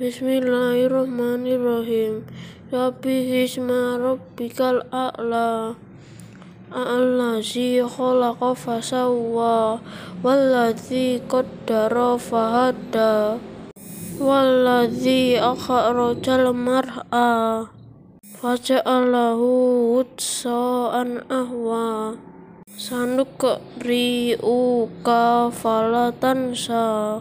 Bismillahirrahmanirrahim. Sabbihi isma rabbikal a'la. Allazi khalaqa fasawwa wallazi qaddara fahada wallazi akhrajal mar'a faja'alahu wutsa'an ahwa sanukri'uka falatansa